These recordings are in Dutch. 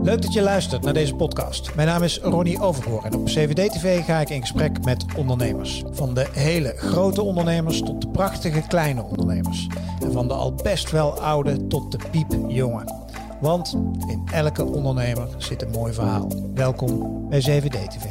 Leuk dat je luistert naar deze podcast. Mijn naam is Ronnie Overhoor en op CVD-TV ga ik in gesprek met ondernemers. Van de hele grote ondernemers tot de prachtige kleine ondernemers. En van de al best wel oude tot de piepjonge. Want in elke ondernemer zit een mooi verhaal. Welkom bij CVD-TV.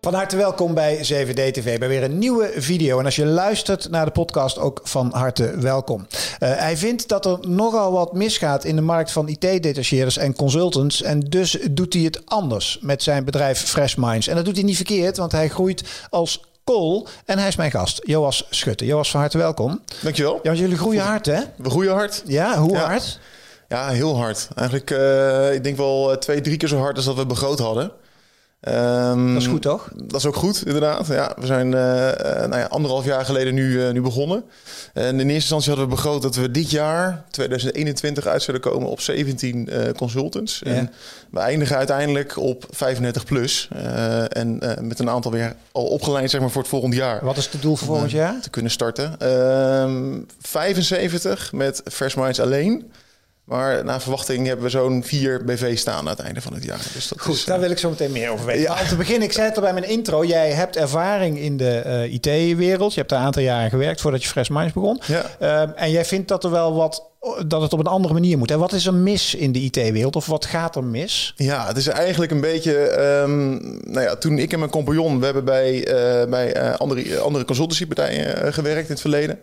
Van harte welkom bij 7D TV bij weer een nieuwe video. En als je luistert naar de podcast, ook van harte welkom. Uh, hij vindt dat er nogal wat misgaat in de markt van IT-detacheerders en consultants. En dus doet hij het anders met zijn bedrijf Fresh Minds. En dat doet hij niet verkeerd, want hij groeit als kool. En hij is mijn gast, Joas Schutte. Joas, van harte welkom. Dankjewel. Ja, jullie groeien hard, hè? We groeien hard. Ja, hoe hard? Ja, heel hard. Eigenlijk, uh, ik denk wel twee, drie keer zo hard als dat we begroot hadden. Um, dat is goed, toch? Dat is ook goed, inderdaad. Ja, we zijn uh, nou ja, anderhalf jaar geleden nu, uh, nu begonnen. En in eerste instantie hadden we begroot dat we dit jaar, 2021, uit zouden komen op 17 uh, consultants. Ja. En we eindigen uiteindelijk op 35 plus. en met een aantal weer al opgeleid zeg maar, voor het volgend jaar. Wat is het doel voor volgend jaar? Te kunnen starten. Ehm, 75 met Fresh Minds alleen. Maar na verwachting hebben we zo'n vier BV staan aan het einde van het jaar. Dus dat Goed, is, daar wil ik zo meteen meer over weten. Ja. Maar om te beginnen, ik zei het al bij mijn intro. Jij hebt ervaring in de uh, IT-wereld. Je hebt een aantal jaren gewerkt voordat je Fresh Minds begon. Ja. Uh, en jij vindt dat er wel wat dat het op een andere manier moet. En wat is er mis in de IT-wereld? Of wat gaat er mis? Ja, het is eigenlijk een beetje... Um, nou ja, toen ik en mijn compagnon... We hebben bij, uh, bij andere, andere consultancypartijen gewerkt in het verleden.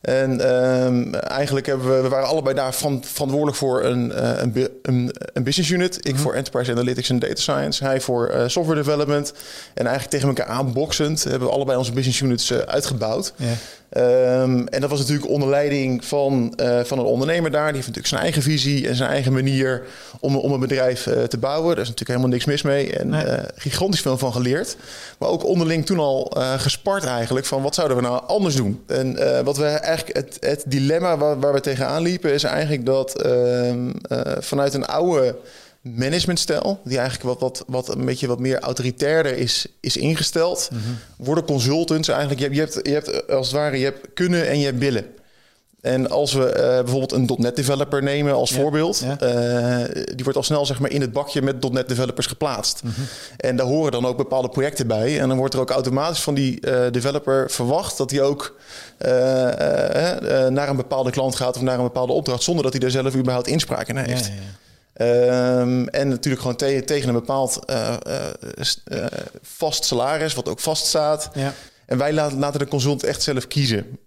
En um, eigenlijk hebben we, we waren allebei daar van, verantwoordelijk voor een, uh, een, een, een, business unit. Ik mm -hmm. voor Enterprise Analytics en Data Science. Hij voor uh, software development. En eigenlijk tegen elkaar aanboxend hebben we allebei onze business units uh, uitgebouwd. Yeah. Um, en dat was natuurlijk onder leiding van, uh, van een ondernemer daar. Die heeft natuurlijk zijn eigen visie en zijn eigen manier om, om een bedrijf uh, te bouwen. Daar is natuurlijk helemaal niks mis mee. En nee. uh, gigantisch veel van geleerd. Maar ook onderling toen al gespart eigenlijk van wat zouden we nou anders doen. En wat we eigenlijk het, het dilemma waar, waar, we tegenaan liepen is eigenlijk dat ehm, vanuit een oude managementstijl, die eigenlijk wat, wat, wat een beetje wat meer autoritairder is, is ingesteld, mm -hmm. worden consultants eigenlijk. Je hebt, je, hebt, je hebt als het ware, je hebt kunnen en je hebt willen. En als we uh, bijvoorbeeld een .NET developer nemen als ja, voorbeeld, ja. Uh, die wordt al snel zeg maar in het bakje met .NET developers geplaatst. Mm -hmm. En daar horen dan ook bepaalde projecten bij. En dan wordt er ook automatisch van die uh, developer verwacht dat hij ook naar een bepaalde klant gaat of naar een bepaalde opdracht, zonder dat hij daar zelf überhaupt inspraak in heeft. Ja, Um, en natuurlijk gewoon te tegen een bepaald uh, uh, vast salaris, wat ook vaststaat. Ja. En wij laten, laten de consultant echt zelf kiezen.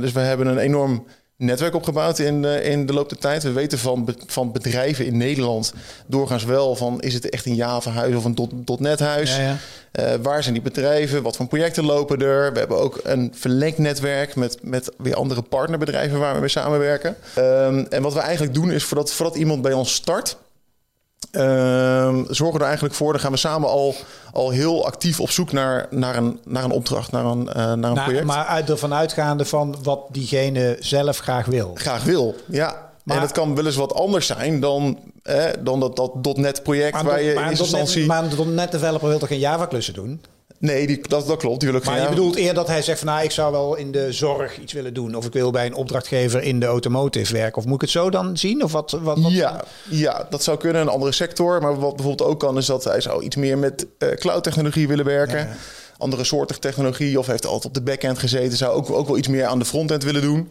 dus we hebben een enorm netwerk opgebouwd in, in de loop der tijd. We weten van, van bedrijven in Nederland doorgaans wel van... is het echt een Java-huis of een .NET-huis? Ja, ja. Uh, waar zijn die bedrijven? Wat voor projecten lopen er? We hebben ook een verlengd netwerk met, met weer andere partnerbedrijven waar we mee samenwerken. Um, en wat we eigenlijk doen is voordat, voordat iemand bij ons start... Um, zorgen we er eigenlijk voor, dan gaan we samen al, al heel actief op zoek naar, naar, een, naar een opdracht, naar een, uh, naar een nou, project. Maar uit, ervan uitgaande van wat diegene zelf graag wil. Graag wil, ja. Maar, en het kan wel eens wat anders zijn dan, eh, dan dat, dat .NET project waar je in instantie... Maar een .NET developer wil toch geen Java klussen doen? Nee, die, dat, dat klopt. Maar je bedoelt eerder dat hij zegt van nou, ik zou wel in de zorg iets willen doen. Of ik wil bij een opdrachtgever in de automotive werken. Of moet ik het zo dan zien? Of wat, wat, wat? Ja, ja, dat zou kunnen. Een andere sector. Maar wat bijvoorbeeld ook kan, is dat hij zou iets meer met uh, cloud technologie willen werken. Ja. Andere soorten technologie. Of heeft altijd op de backend gezeten. Zou ook, ook wel iets meer aan de frontend willen doen.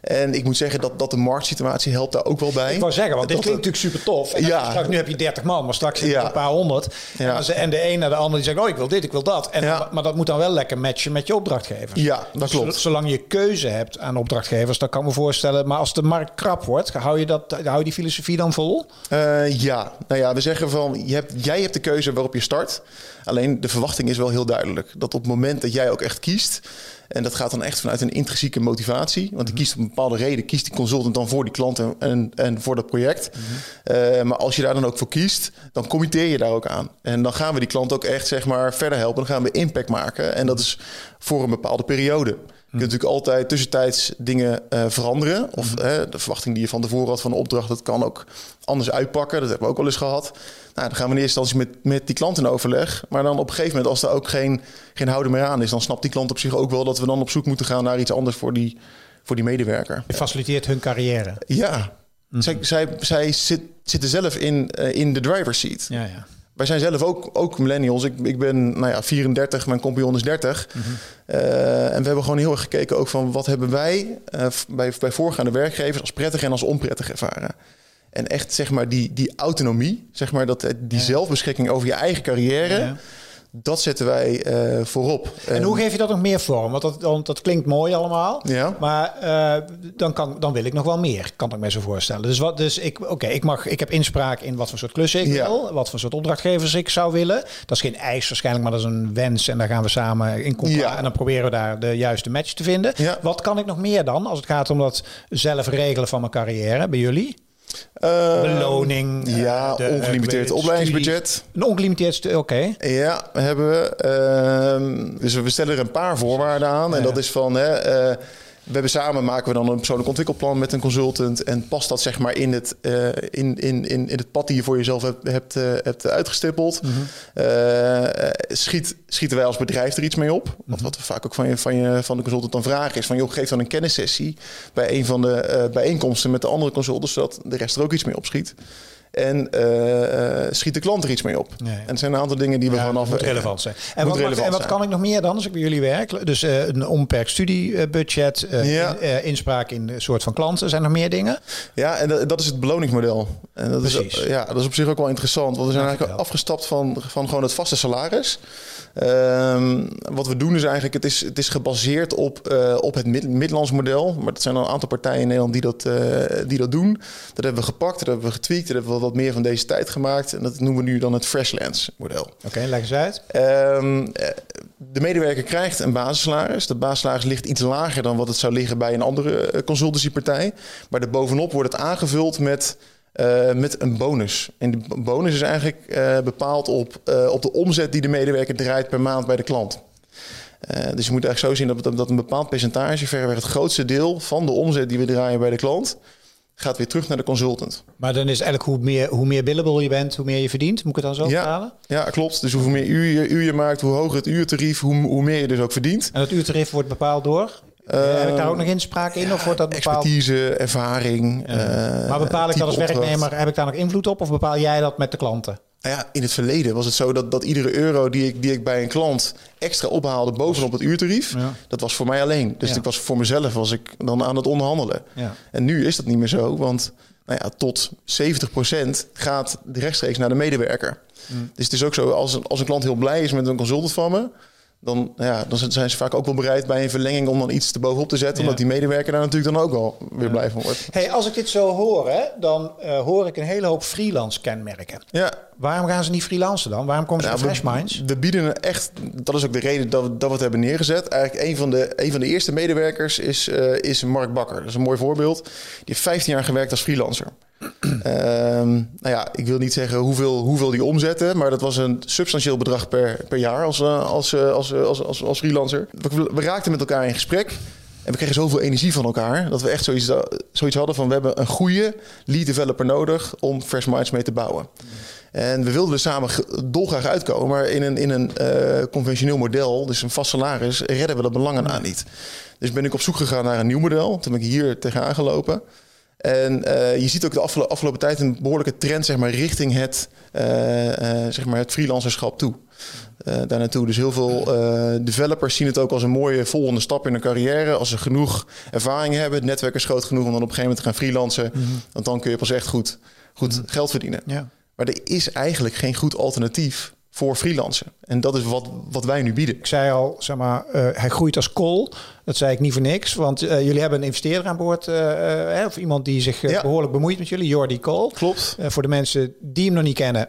En ik moet zeggen dat, dat de marktsituatie helpt daar ook wel bij. Ik wou zeggen, want dit dat klinkt natuurlijk super tof. En ja. straks, nu heb je 30 man, maar straks ja. een paar honderd. Ja. En, ze, en de een naar de ander die zegt, oh ik wil dit, ik wil dat. En, ja. Maar dat moet dan wel lekker matchen met je opdrachtgever. Ja, dat klopt. Zolang je keuze hebt aan opdrachtgevers, dan kan ik me voorstellen. Maar als de markt krap wordt, hou je, dat, hou je die filosofie dan vol? Uh, ja, nou ja, we zeggen van, je hebt, jij hebt de keuze waarop je start. Alleen de verwachting is wel heel duidelijk. Dat op het moment dat jij ook echt kiest... En dat gaat dan echt vanuit een intrinsieke motivatie. Want die kiest op een bepaalde reden, kiest die consultant dan voor die klant en, en, en voor dat project. Mm -hmm. uh, maar als je daar dan ook voor kiest, dan committeer je daar ook aan. En dan gaan we die klant ook echt zeg maar verder helpen. Dan gaan we impact maken. En dat is voor een bepaalde periode. Je kunt natuurlijk altijd tussentijds dingen uh, veranderen. Of mm -hmm. de verwachting die je van tevoren had van de opdracht, dat kan ook anders uitpakken. Dat hebben we ook wel eens gehad. Nou, dan gaan we in eerste instantie met, met die klant in overleg. Maar dan op een gegeven moment, als er ook geen, geen houden meer aan is, dan snapt die klant op zich ook wel dat we dan op zoek moeten gaan naar iets anders voor die, voor die medewerker. Je faciliteert hun carrière. Ja, Mhm. zij, zij, zij zit, zitten zelf in, eh, in de driver's seat. Ja, ja. Wij zijn zelf ook, ook millennials. Ik, ik ben nou ja, 34, mijn compagnon is 30. Mhm. Eh, en we hebben gewoon heel erg gekeken ook van wat hebben wij eh, bij, bij voorgaande werkgevers als prettig en als onprettig ervaren. En echt zeg maar die, die autonomie, zeg maar dat, die Ja. zelfbeschikking over je eigen carrière, Ja. Dat zetten wij eh, voorop. En hoe geef je dat nog meer vorm? Want dat, klinkt mooi allemaal. Ja. Maar eh, dan, kan, dan wil ik nog wel meer, kan ik me zo voorstellen. Dus, wat, dus ik, oké, ik, mag, ik heb inspraak in wat voor soort klussen ik Ja. wil. Wat voor soort opdrachtgevers ik zou willen. Dat is geen eis waarschijnlijk, maar dat is een wens. En daar gaan we samen in contact. Ja. En dan proberen we daar de juiste match te vinden. Ja. Wat kan ik nog meer dan als het gaat om dat zelf regelen van mijn carrière bij jullie? Eh, Beloning. eh, Ja, de, eh, ongelimiteerd opleidingsbudget. Een ongelimiteerd, oké. Ja, hebben we. Ehm, dus we stellen er een paar voorwaarden aan. En Ja. dat is van, hè, we hebben samen maken we dan een persoonlijk ontwikkelplan met een consultant. En past dat zeg maar in het, eh, in, in, in, in het pad die je voor jezelf hebt, hebt, eh, hebt uitgestippeld. Mhm. Eh, schiet, schieten wij als bedrijf er iets mee op? Want wat we vaak ook van, je, van, je, van de consultant dan vragen is van... joh, geef dan een kennissessie bij een van de bijeenkomsten met de andere consultants... zodat de rest er ook iets mee opschiet. En eh, eh, schiet de klant er iets mee op. Nee. En het zijn een aantal dingen die we Ja, vanaf... het moet relevant zijn. En wat, relevant en wat kan ik nog meer dan als ik bij jullie werk? Dus eh, een onbeperkt studiebudget, Ja. in- inspraak in de soort van klanten. Zijn er nog meer dingen? Ja, en dat, dat is het beloningsmodel. En dat Precies. is, ja, dat is op zich ook wel interessant. Want we zijn eigenlijk afgestapt van, van gewoon het vaste salaris. Ehm, wat we doen is eigenlijk, het is, het is gebaseerd op, op het mid, Midlands model. Maar er zijn al een aantal partijen in Nederland die dat, die dat doen. Dat hebben we gepakt, dat hebben we getweakt, dat hebben we wat meer van deze tijd gemaakt. En dat noemen we nu dan het Freshlands model. Oké, leg eens uit. Ehm, eh, de medewerker krijgt een basissalaris. Dat basissalaris ligt iets lager dan wat het zou liggen bij een andere eh, consultancypartij. Maar daarbovenop wordt het aangevuld met, eh, met een bonus. En die bonus is eigenlijk bepaald op, op de omzet die de medewerker draait per maand bij de klant. Dus je moet eigenlijk zo zien dat, dat, dat een bepaald percentage, verreweg het grootste deel van de omzet die we draaien bij de klant, gaat weer terug naar de consultant. Maar dan is eigenlijk hoe meer, hoe meer billable je bent, hoe meer je verdient. Moet ik het dan zo Ja. vertalen? Ja, klopt. Dus hoe meer uur je, uur je maakt, hoe hoger het uurtarief, hoe, hoe meer je dus ook verdient. En dat uurtarief wordt bepaald door? Eh, heb ik daar ook nog inspraak in? of wordt dat bepaald? Expertise, ervaring. Ja. eh, maar bepaal ik type dat als werknemer, heb ik daar nog invloed op? Of bepaal jij dat met de klanten? Nou ja, in het verleden was het zo dat, dat iedere euro die ik, die ik bij een klant extra ophaalde bovenop het uurtarief, Ja. dat was voor mij alleen. Dus Ja. ik was voor mezelf was ik dan aan het onderhandelen. Ja. En nu is dat niet meer zo, want nou ja, tot 70% gaat rechtstreeks naar de medewerker. Mm. Dus het is ook zo, als een, als een klant heel blij is met een consultant van me, dan, ja, dan zijn ze vaak ook wel bereid bij een verlenging om dan iets te bovenop te zetten, Ja. omdat die medewerker daar natuurlijk dan ook wel weer blij van wordt. Hey, als ik dit zo hoor, hè, dan eh, hoor ik een hele hoop freelance kenmerken. Ja, Waarom gaan ze niet freelancen dan? Waarom komen ze Nou, Fresh Minds? We bieden echt, dat is ook de reden dat we, dat we het hebben neergezet. Eigenlijk een van de, een van de eerste medewerkers is, eh, is Mark Bakker. Dat is een mooi voorbeeld. Die heeft 15 jaar gewerkt als freelancer. Ehm, nou ja, ik wil niet zeggen hoeveel, hoeveel die omzetten, maar dat was een substantieel bedrag per, per jaar als, eh, als, eh, als, eh, als, als, als freelancer. We, raakten met elkaar in gesprek. En we kregen zoveel energie van elkaar dat we echt zoiets, zoiets hadden van we hebben een goede lead developer nodig om Fresh Minds mee te bouwen. En we wilden er samen ge- dolgraag uitkomen, maar in een, in een conventioneel model, dus een vast salaris, redden we dat belangen aan niet. Dus ben ik op zoek gegaan naar een nieuw model. Toen ben ik hier tegenaan gelopen. En eh, je ziet ook de afgelo- afgelopen tijd een behoorlijke trend zeg maar, richting het, eh, eh, zeg maar het freelancerschap toe. Eh, daar naartoe. Dus heel veel developers zien het ook als een mooie volgende stap in hun carrière. Als ze genoeg ervaring hebben, het netwerk is groot genoeg om dan op een gegeven moment te gaan freelancen. Want dan kun je pas echt goed, goed geld verdienen. Ja. Maar er is eigenlijk geen goed alternatief voor freelancen. En dat is wat, wat wij nu bieden. Ik zei al, zeg maar, eh, hij groeit als kool. Dat zei ik niet voor niks, want eh, jullie hebben een investeerder aan boord, eh, of iemand die zich eh, Ja. behoorlijk bemoeit met jullie, Jordi Kool. Klopt. Voor de mensen die hem nog niet kennen,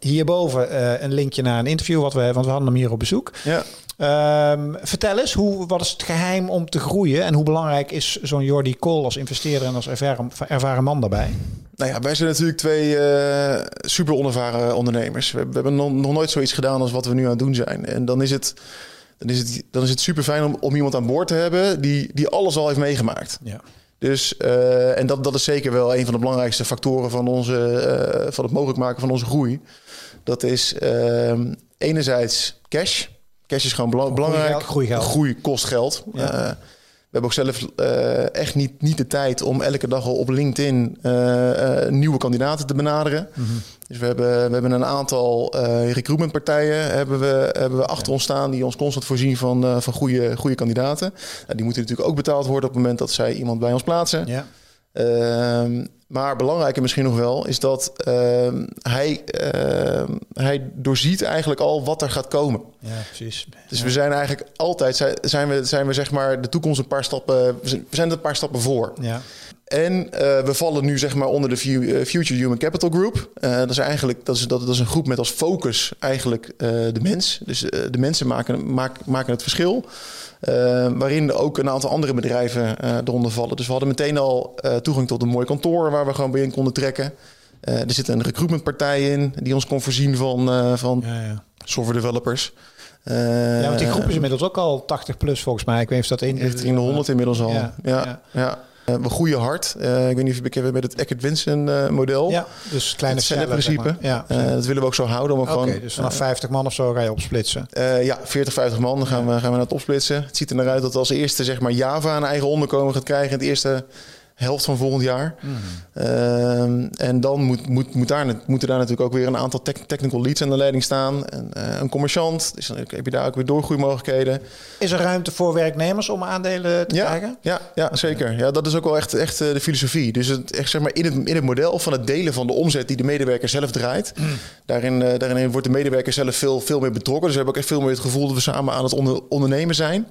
hierboven een linkje naar een interview wat we, want we hadden hem hier op bezoek. Ja. Ehm, vertel eens, hoe, wat is het geheim om te groeien en hoe belangrijk is zo'n Jordi Kool als investeerder en als ervaren, ervaren man daarbij? Nou ja, wij zijn natuurlijk twee eh, super onervaren ondernemers. We, we hebben nog, nog nooit zoiets gedaan als wat we nu aan het doen zijn. En dan is het, dan is het, dan is het super fijn om, om iemand aan boord te hebben die, die alles al heeft meegemaakt. Ja. Dus, eh, en dat, dat is zeker wel een van de belangrijkste factoren van, onze, eh, van het mogelijk maken van onze groei. Dat is ehm, enerzijds cash. Cash is gewoon bela- belangrijk. Groeigeld, groeigeld. Groei kost geld. Ja. Eh, hebben ook zelf eh, echt niet, niet de tijd om elke dag al op LinkedIn eh, eh, nieuwe kandidaten te benaderen. Dus we hebben, we hebben een aantal recruitmentpartijen hebben we, hebben we achter ons staan die ons constant voorzien van, van goede, goede kandidaten. Nou, die moeten natuurlijk ook betaald worden op het moment dat zij iemand bij ons plaatsen. Ja. Ehm, maar belangrijker misschien nog wel is dat ehm, hij, ehm, hij doorziet eigenlijk al wat er gaat komen. ja, precies. Dus we zijn eigenlijk altijd zijn, we, zijn we zeg maar de toekomst een paar stappen. We zijn- we zijn er een paar stappen voor. Ja. En eh, we vallen nu zeg maar onder de eh, Future Human Capital Group. Eh, dat is eigenlijk dat is, dat, dat is een groep met als focus eigenlijk de mens. Dus de mensen maken, maken, maken het verschil. Waarin ook een aantal andere bedrijven eronder vallen. Dus we hadden meteen al toegang tot een mooi kantoor waar we gewoon bij in konden trekken. Er zit een recruitmentpartij in die ons kon voorzien van, van Ja, ja. software developers. ja, want die groep is inmiddels ook al 80 plus volgens mij. Ik weet niet of dat in... Richting de 100 inmiddels al. Ja, Ja, ja. Ja. Eh, we groeien hard. Eh, ik weet niet of je bekend bent met het Eckert Winsen eh, model. Ja, dus kleine het cellen, zeg maar. Ja, dat willen we ook zo houden. Om Oké, dus vanaf 50 man of zo ga je opsplitsen. ja, 40, 50 man. Dan gaan we, gaan we het opsplitsen. Het ziet er naar uit dat we als eerste zeg maar, Java een eigen onderkomen gaat krijgen de eerste helft van volgend jaar. Mhm. Ehm, en dan moet, moet, moet daar, moeten daar natuurlijk ook weer een aantal tech- technical leads aan de leiding staan. En, eh, een commerciant. Dus dan heb je daar ook weer doorgroeimogelijkheden. Is er ruimte voor werknemers om aandelen te Ja, krijgen? ja, ja, zeker. Ja, dat is ook wel echt, echt eh, de filosofie. Dus het, echt, zeg maar, in, het, in het model van het delen van de omzet die de medewerker zelf draait, daarin, eh, daarin wordt de medewerker zelf veel, veel meer betrokken. Dus we hebben ook echt veel meer het gevoel dat we samen aan het onder, ondernemen zijn.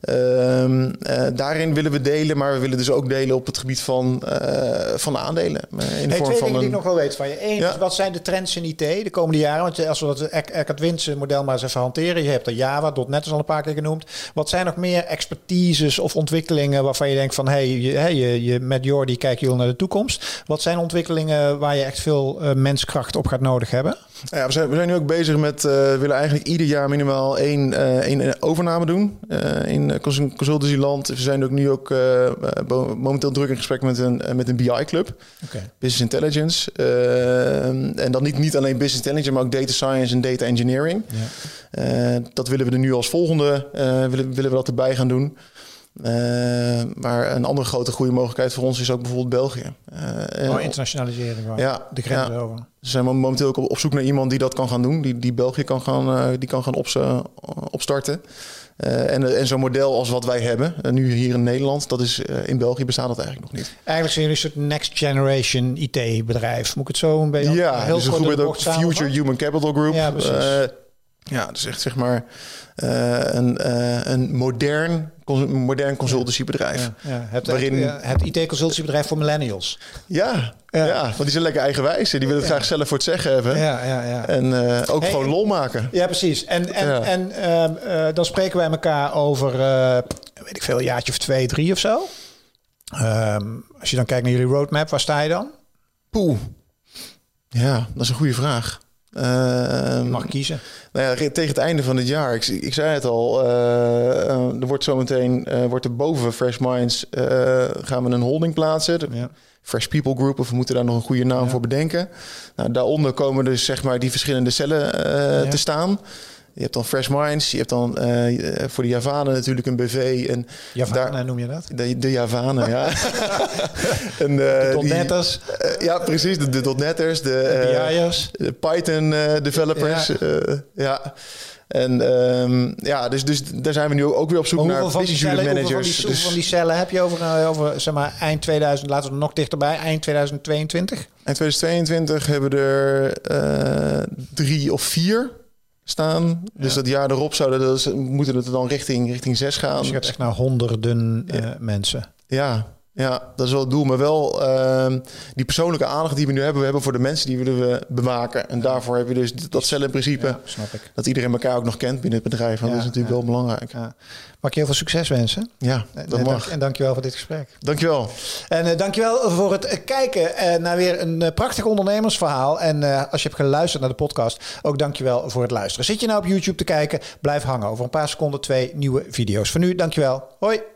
Ehm, eh, daarin willen we delen, maar we willen dus ook delen op het gebied van, eh, van de aandelen. Eh, in de Hey, vorm twee van dingen die ik nog wel weet van je. Eén, Ja. wat zijn de trends in IT de komende jaren? Want als we dat Ec- Eckert Winsen model maar eens even hanteren. Je hebt er Java, .NET is al een paar keer genoemd. Wat zijn nog meer expertises of ontwikkelingen waarvan je denkt van... hey, je, je, je, met Jordi kijken jullie naar de toekomst. Wat zijn ontwikkelingen waar je echt veel menskracht op gaat nodig hebben? Ja, we, zijn, we zijn nu ook bezig met, eh, we willen eigenlijk ieder jaar minimaal één, eh, één overname doen uh, in cons- consultancyland. We zijn ook nu ook eh, momenteel druk in gesprek met een, eh, met een BI-club. Business Intelligence. Eh, en dan niet, niet alleen Business Intelligence, maar ook Data Science en Data Engineering. Ja. Eh, dat willen we er nu als volgende, eh, willen, willen we dat erbij gaan doen. Eh, maar een andere grote groeimogelijkheid voor ons is ook bijvoorbeeld België. En- Oh, internationalisering. Ja, de grens ja. over. ze zijn momenteel ook op, op zoek naar iemand die dat kan gaan doen. Die, die België kan gaan, eh, die kan gaan eh, opstarten. En en zo'n model als wat wij hebben, nu hier in Nederland, dat is in België bestaat dat eigenlijk nog niet. Eigenlijk zijn jullie een soort next generation IT-bedrijf. Moet ik het zo een beetje ja, heel dus groep met ook? Future Human Capital Group. Ja, precies. Ja, dus echt zeg maar eh, een, eh, een modern, cons- modern consultancybedrijf. Ja, ja. Het, Waarin- het, het IT-consultiebedrijf voor millennials. Ja, Ja. ja. want die zijn lekker eigenwijs. en Die willen het graag zelf voor het zeggen hebben. Ja, ja, ja. En eh, ook Hey, gewoon lol maken. Ja, precies. En, en, en ehm, eh, dan spreken wij elkaar over, weet ik veel, een jaartje of twee, drie of zo. Ehm, als je dan kijkt naar jullie roadmap, waar sta je dan? Poeh. Ja, dat is een goede vraag. Ehm, mag kiezen. Nou ja, tegen het einde van het jaar, ik, ik zei het al, eh, eh, er wordt zometeen, eh wordt er boven Fresh Minds, gaan we een holding plaatsen. Ja. Fresh People Group, of we moeten daar nog een goede naam Ja. voor bedenken. Nou, daaronder komen dus zeg maar die verschillende cellen Ja. te staan. Je hebt dan Fresh Minds, je hebt dan eh, voor de Javanen natuurlijk een BV en Javanen daar- noem je dat? de, de Javanen, ja. en, eh, Tot die- netters, eh, ja, precis, de, de .NET'ers, de, eh, BI'ers. de Python eh, developers. Ja. Ja. En ehm, ja, dus, dus daar zijn we nu ook weer op zoek naar business unit hoeveel, van managers. die, hoeveel van die dus cellen heb je over, eh, over zeg maar, eind 2000, laten we nog dichterbij, eind 2022? eind 2022 hebben we er eh, drie of vier staan. Dus Ja. dat jaar erop zouden dat, moeten het dan richting, richting zes gaan. Dus je gaat echt naar honderden eh, mensen. Ja, ja, dat is wel het doel. Maar wel ehm, die persoonlijke aandacht die we nu hebben, we hebben voor de mensen die willen we bewaken. En daarvoor heb je dus dat cel in principe. Ja, snap ik. Dat iedereen elkaar ook nog kent binnen het bedrijf. Ja, dat is natuurlijk ja. wel belangrijk. Ja. Mag ik je heel veel succes wensen? Ja, En, dat en, dank, en dankjewel voor dit gesprek. Dankjewel. En uh, dankjewel voor het eh, kijken eh, naar weer een prachtig ondernemersverhaal. En uh, als je hebt geluisterd naar de podcast, ook dankjewel voor het luisteren. Zit je nou op YouTube te kijken? Blijf hangen. Over een paar seconden twee nieuwe video's. Voor nu, dankjewel. Hoi.